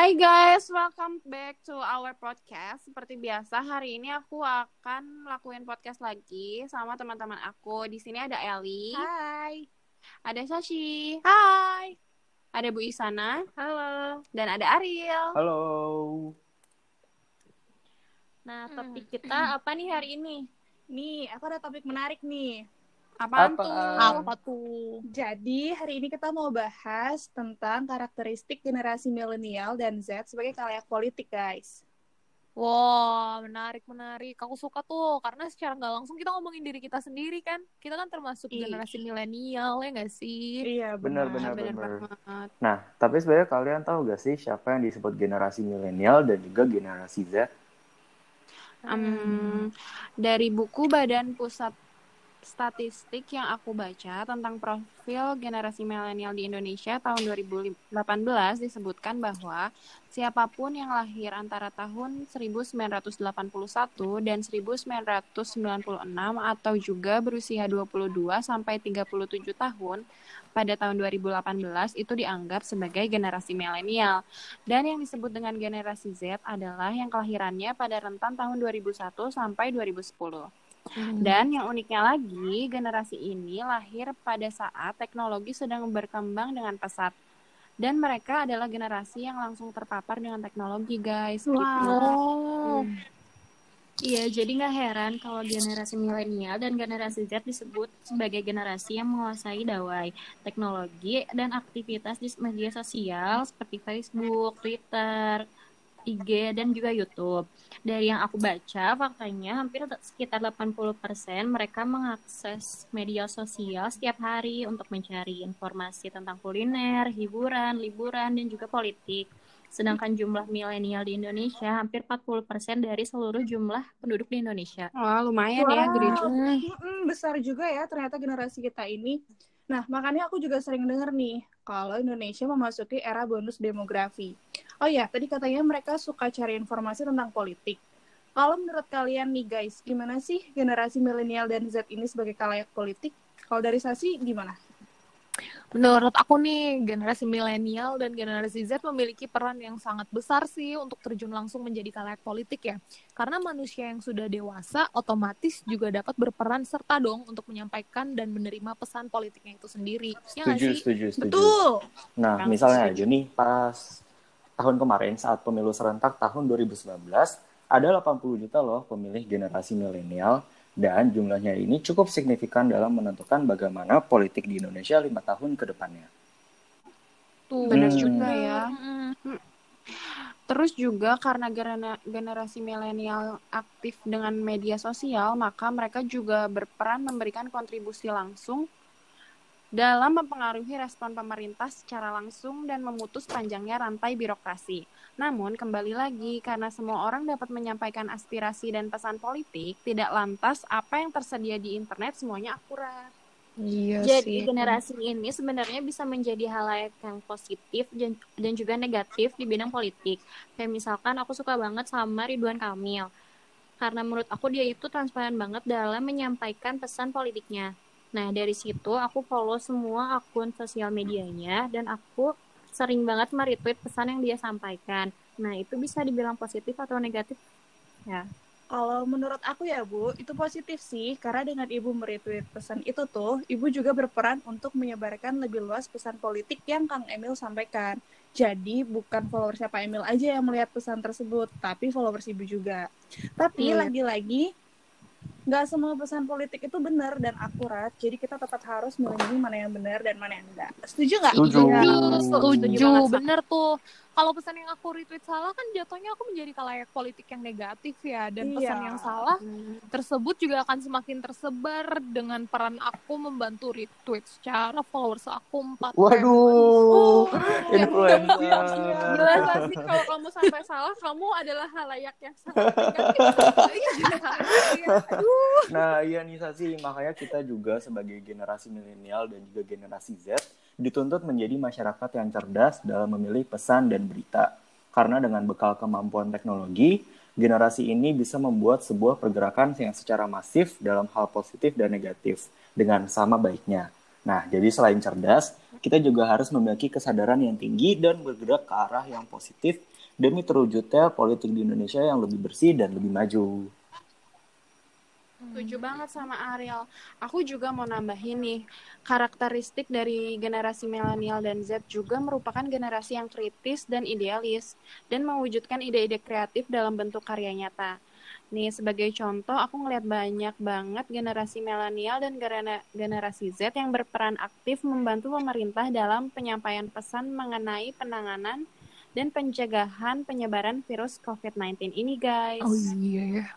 Hai guys, welcome back to our podcast. Seperti biasa, hari ini aku akan lakuin podcast lagi sama teman-teman aku. Di sini ada Eli. Hai. Ada Sashi. Hai. Ada Bu Isana. Halo. Dan ada Ariel. Halo. Nah, Hmm. topik kita apa nih hari ini? Nih, aku ada topik menarik nih. Apaan Apa? tuh? Apa tuh? Jadi, hari ini kita mau bahas tentang karakteristik generasi milenial dan Z sebagai kalayak politik, guys. Wow, menarik, menarik. Aku suka tuh, karena secara nggak langsung kita ngomongin diri kita sendiri kan. Kita kan termasuk Ih. generasi milenial, ya nggak sih? Iya, Benar, Benar, benar. Nah, tapi sebenarnya kalian tahu gak sih siapa yang disebut generasi milenial dan juga generasi Z? Em, dari buku Badan Pusat Statistik yang aku baca tentang profil generasi milenial di Indonesia tahun 2018 disebutkan bahwa siapa pun yang lahir antara tahun 1981 dan 1996 atau juga berusia 22 sampai 37 tahun pada tahun 2018 itu dianggap sebagai generasi milenial. Dan yang disebut dengan generasi Z adalah yang kelahirannya pada rentan tahun 2001 sampai 2010. Dan yang uniknya lagi, generasi ini lahir pada saat teknologi sedang berkembang dengan pesat. Dan mereka adalah generasi yang langsung terpapar dengan teknologi, guys. Wow. Gitu. Oh, Iya, jadi nggak heran kalau generasi milenial dan generasi Z disebut sebagai generasi yang menguasai dawai teknologi dan aktivitas di media sosial seperti Facebook, Twitter, IG, dan juga YouTube. Dari yang aku baca, faktanya hampir sekitar 80% mereka mengakses media sosial setiap hari untuk mencari informasi tentang kuliner, hiburan, liburan, dan juga politik. Sedangkan jumlah milenial di Indonesia hampir 40% dari seluruh jumlah penduduk di Indonesia. Wah, lumayan ya, Wow. gede juga. Besar juga ya ternyata generasi kita ini. Nah, makanya aku juga sering denger nih, kalau Indonesia memasuki era bonus demografi. Oh ya, tadi katanya mereka suka cari informasi tentang politik. Kalau menurut kalian nih guys, gimana sih generasi milenial dan Z ini sebagai kalayak politik? Kalau dari Sasi, gimana? menurut aku nih, generasi milenial dan generasi Z memiliki peran yang sangat besar sih untuk terjun langsung menjadi kalayak politik ya. Karena manusia yang sudah dewasa otomatis juga dapat berperan serta dong untuk menyampaikan dan menerima pesan politiknya itu sendiri. Ya Setuju, sih? setuju, setuju. Betul! Nah, misalnya setuju. aja nih, pas tahun kemarin saat pemilu serentak tahun 2019, ada 80 juta loh pemilih generasi milenial dan jumlahnya ini cukup signifikan dalam menentukan bagaimana politik di Indonesia lima tahun ke depannya. Tuh. Benar Hmm. juga ya. Mm-mm. Terus juga karena generasi milenial aktif dengan media sosial, maka mereka juga berperan memberikan kontribusi langsung dalam mempengaruhi respon pemerintah secara langsung dan memutus panjangnya rantai birokrasi. Namun, kembali lagi, karena semua orang dapat menyampaikan aspirasi dan pesan politik, tidak lantas apa yang tersedia di internet semuanya akurat. Iya Jadi sih. generasi ini sebenarnya bisa menjadi halayak yang positif dan, dan juga negatif di bidang politik. Kayak misalkan aku suka banget sama Ridwan Kamil. Karena menurut aku dia itu transparan banget dalam menyampaikan pesan politiknya. Nah, dari situ aku follow semua akun sosial medianya dan aku sering banget meretweet pesan yang dia sampaikan. Nah, itu bisa dibilang positif atau negatif. Ya. Kalau menurut aku ya Bu, itu positif sih, karena dengan Ibu meretweet pesan itu tuh, Ibu juga berperan untuk menyebarkan lebih luas pesan politik yang Kang Emil sampaikan. Jadi bukan followersnya Pak Emil aja yang melihat pesan tersebut, tapi followers Ibu juga. Tapi Iya. lagi-lagi, nggak semua pesan politik itu benar dan akurat, jadi kita tetap harus milih mana yang benar dan mana yang enggak. Setuju nggak? Setuju. Iya, Setuju setuju, bener tuh. Kalau pesan yang aku retweet salah kan jatuhnya aku menjadi kalayak politik yang negatif ya. Dan pesan Iya. yang salah tersebut juga akan semakin tersebar dengan peran aku membantu retweet secara followers aku 4 Waduh, Ya, influencer. Gila sih kalau kamu sampai salah, kamu adalah halayak yang sangat negatif. Aduh. Nah, iya nih Sasi, makanya kita juga sebagai generasi milenial dan juga generasi Z dituntut menjadi masyarakat yang cerdas dalam memilih pesan dan berita. Karena dengan bekal kemampuan teknologi, generasi ini bisa membuat sebuah pergerakan yang secara masif dalam hal positif dan negatif dengan sama baiknya. Nah, jadi selain cerdas, kita juga harus memiliki kesadaran yang tinggi dan bergerak ke arah yang positif demi terwujudnya politik di Indonesia yang lebih bersih dan lebih maju. Setuju banget sama Ariel. Aku juga mau nambahin nih, karakteristik dari generasi milenial dan Z juga merupakan generasi yang kritis dan idealis, dan mewujudkan ide-ide kreatif dalam bentuk karya nyata. Nih, sebagai contoh, aku ngeliat banyak banget generasi milenial dan generasi Z yang berperan aktif membantu pemerintah dalam penyampaian pesan mengenai penanganan dan pencegahan penyebaran virus COVID-19 ini, guys. Oh iya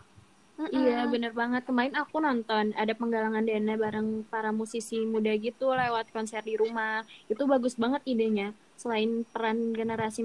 ya. Iya, bener banget. Kemarin aku nonton ada penggalangan dana bareng para musisi muda gitu lewat konser di rumah. Itu bagus banget idenya. Selain peran generasi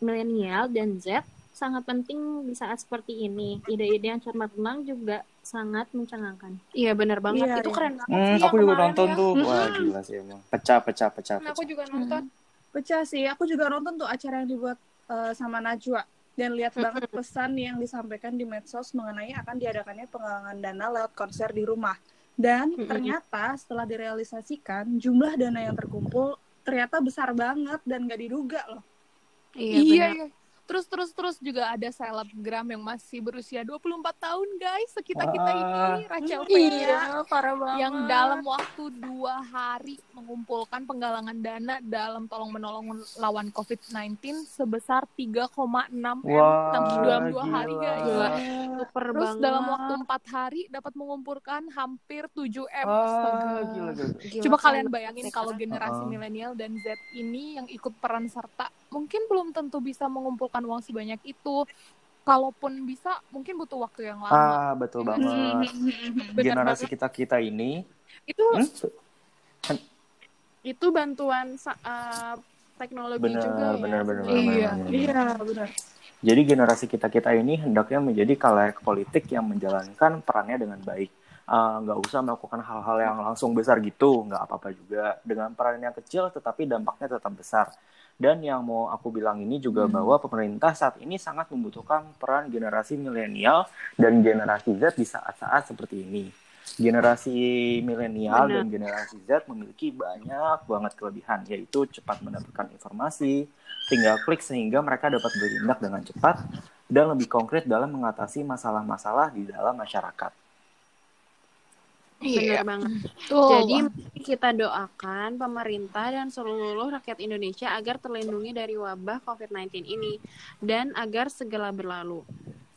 milenial dan Z, sangat penting di saat seperti ini. Ide-ide yang cemerlang juga sangat mencengangkan. Iya, bener banget. Iya, itu iya. keren banget Hmm, sih. aku juga nonton ya. tuh. Wah, gila sih emang. Pecah, pecah, pecah, Nah, pecah. Aku juga nonton. Pecah sih. Aku juga nonton tuh acara yang dibuat eh, sama Najwa dan lihat banget pesan yang disampaikan di medsos mengenai akan diadakannya penggalangan dana lewat konser di rumah. Dan ternyata setelah direalisasikan jumlah dana yang terkumpul ternyata besar banget dan gak diduga loh. Iya, Iya, bener. Iya. Terus terus terus juga ada selebgram yang masih berusia 24 tahun, guys. Kita-kita ini Rachel Fenya parah banget. yang dalam waktu dua hari mengumpulkan penggalangan dana dalam tolong menolong lawan COVID-19 sebesar 3,6 M dalam dua hari gila. guys. Gila. Super Terus banget. dalam waktu empat hari dapat mengumpulkan hampir 7 M. Ah, Astaga. gila, gila. Gila, Coba keren kalian bayangin kalau generasi Uh-uh. milenial dan Z ini yang ikut peran serta mungkin belum tentu bisa mengumpulkan uang sebanyak itu. Kalaupun bisa, mungkin butuh waktu yang lama. Ah, betul banget. Bener Generasi banget. kita-kita ini, Itu hmm? itu bantuan eh, teknologi benar, juga ya. benar, benar, sebenarnya. benar, Iya. Iya, benar. Jadi generasi kita-kita ini hendaknya menjadi kalayak politik yang menjalankan perannya dengan baik. Ah, nggak usah melakukan hal-hal yang langsung besar gitu, nggak apa-apa juga. Dengan peran yang kecil tetapi dampaknya tetap besar. Dan yang mau aku bilang ini juga bahwa pemerintah saat ini sangat membutuhkan peran generasi milenial dan generasi Z di saat-saat seperti ini. Generasi milenial dan generasi Z memiliki banyak banget kelebihan, yaitu cepat mendapatkan informasi, tinggal klik sehingga mereka dapat bertindak dengan cepat dan lebih konkret dalam mengatasi masalah-masalah di dalam masyarakat. Benar banget. Betul. Jadi kita doakan pemerintah dan seluruh rakyat Indonesia agar terlindungi dari wabah COVID-19 ini dan agar segera berlalu.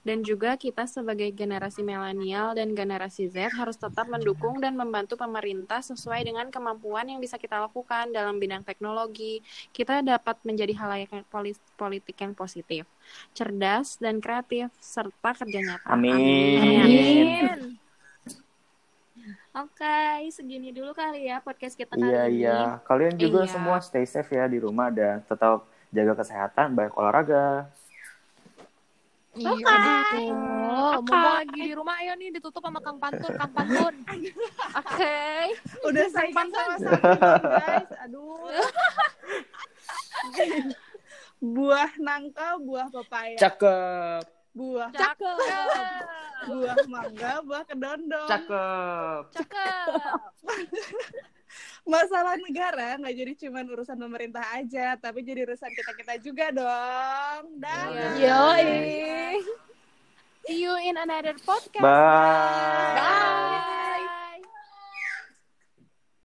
Dan juga kita sebagai generasi milenial dan generasi Z harus tetap mendukung dan membantu pemerintah sesuai dengan kemampuan yang bisa kita lakukan dalam bidang teknologi. Kita dapat menjadi halayak yang poli- politik yang positif, cerdas dan kreatif serta kerja nyata. Amin. Amin. Oke, segini dulu kali ya podcast kita kali Iya, ini. iya. Kalian juga Iya. semua stay safe ya di rumah dan tetap jaga kesehatan, baik olahraga. Iya, betul. Mumpung lagi di rumah, ayo nih ditutup sama Kang Pantun. Kang Pantun. Oke. Udah saingan sama sama guys. Aduh. buah nangka, buah pepaya. Cakep, Buah Cakep. buah mangga, buah kedondong. cakep. Cakep. Masalah negara nggak jadi cuma urusan pemerintah aja, tapi jadi urusan kita-kita juga dong. Dah. Yoi. See you in another podcast. Bye. Bye.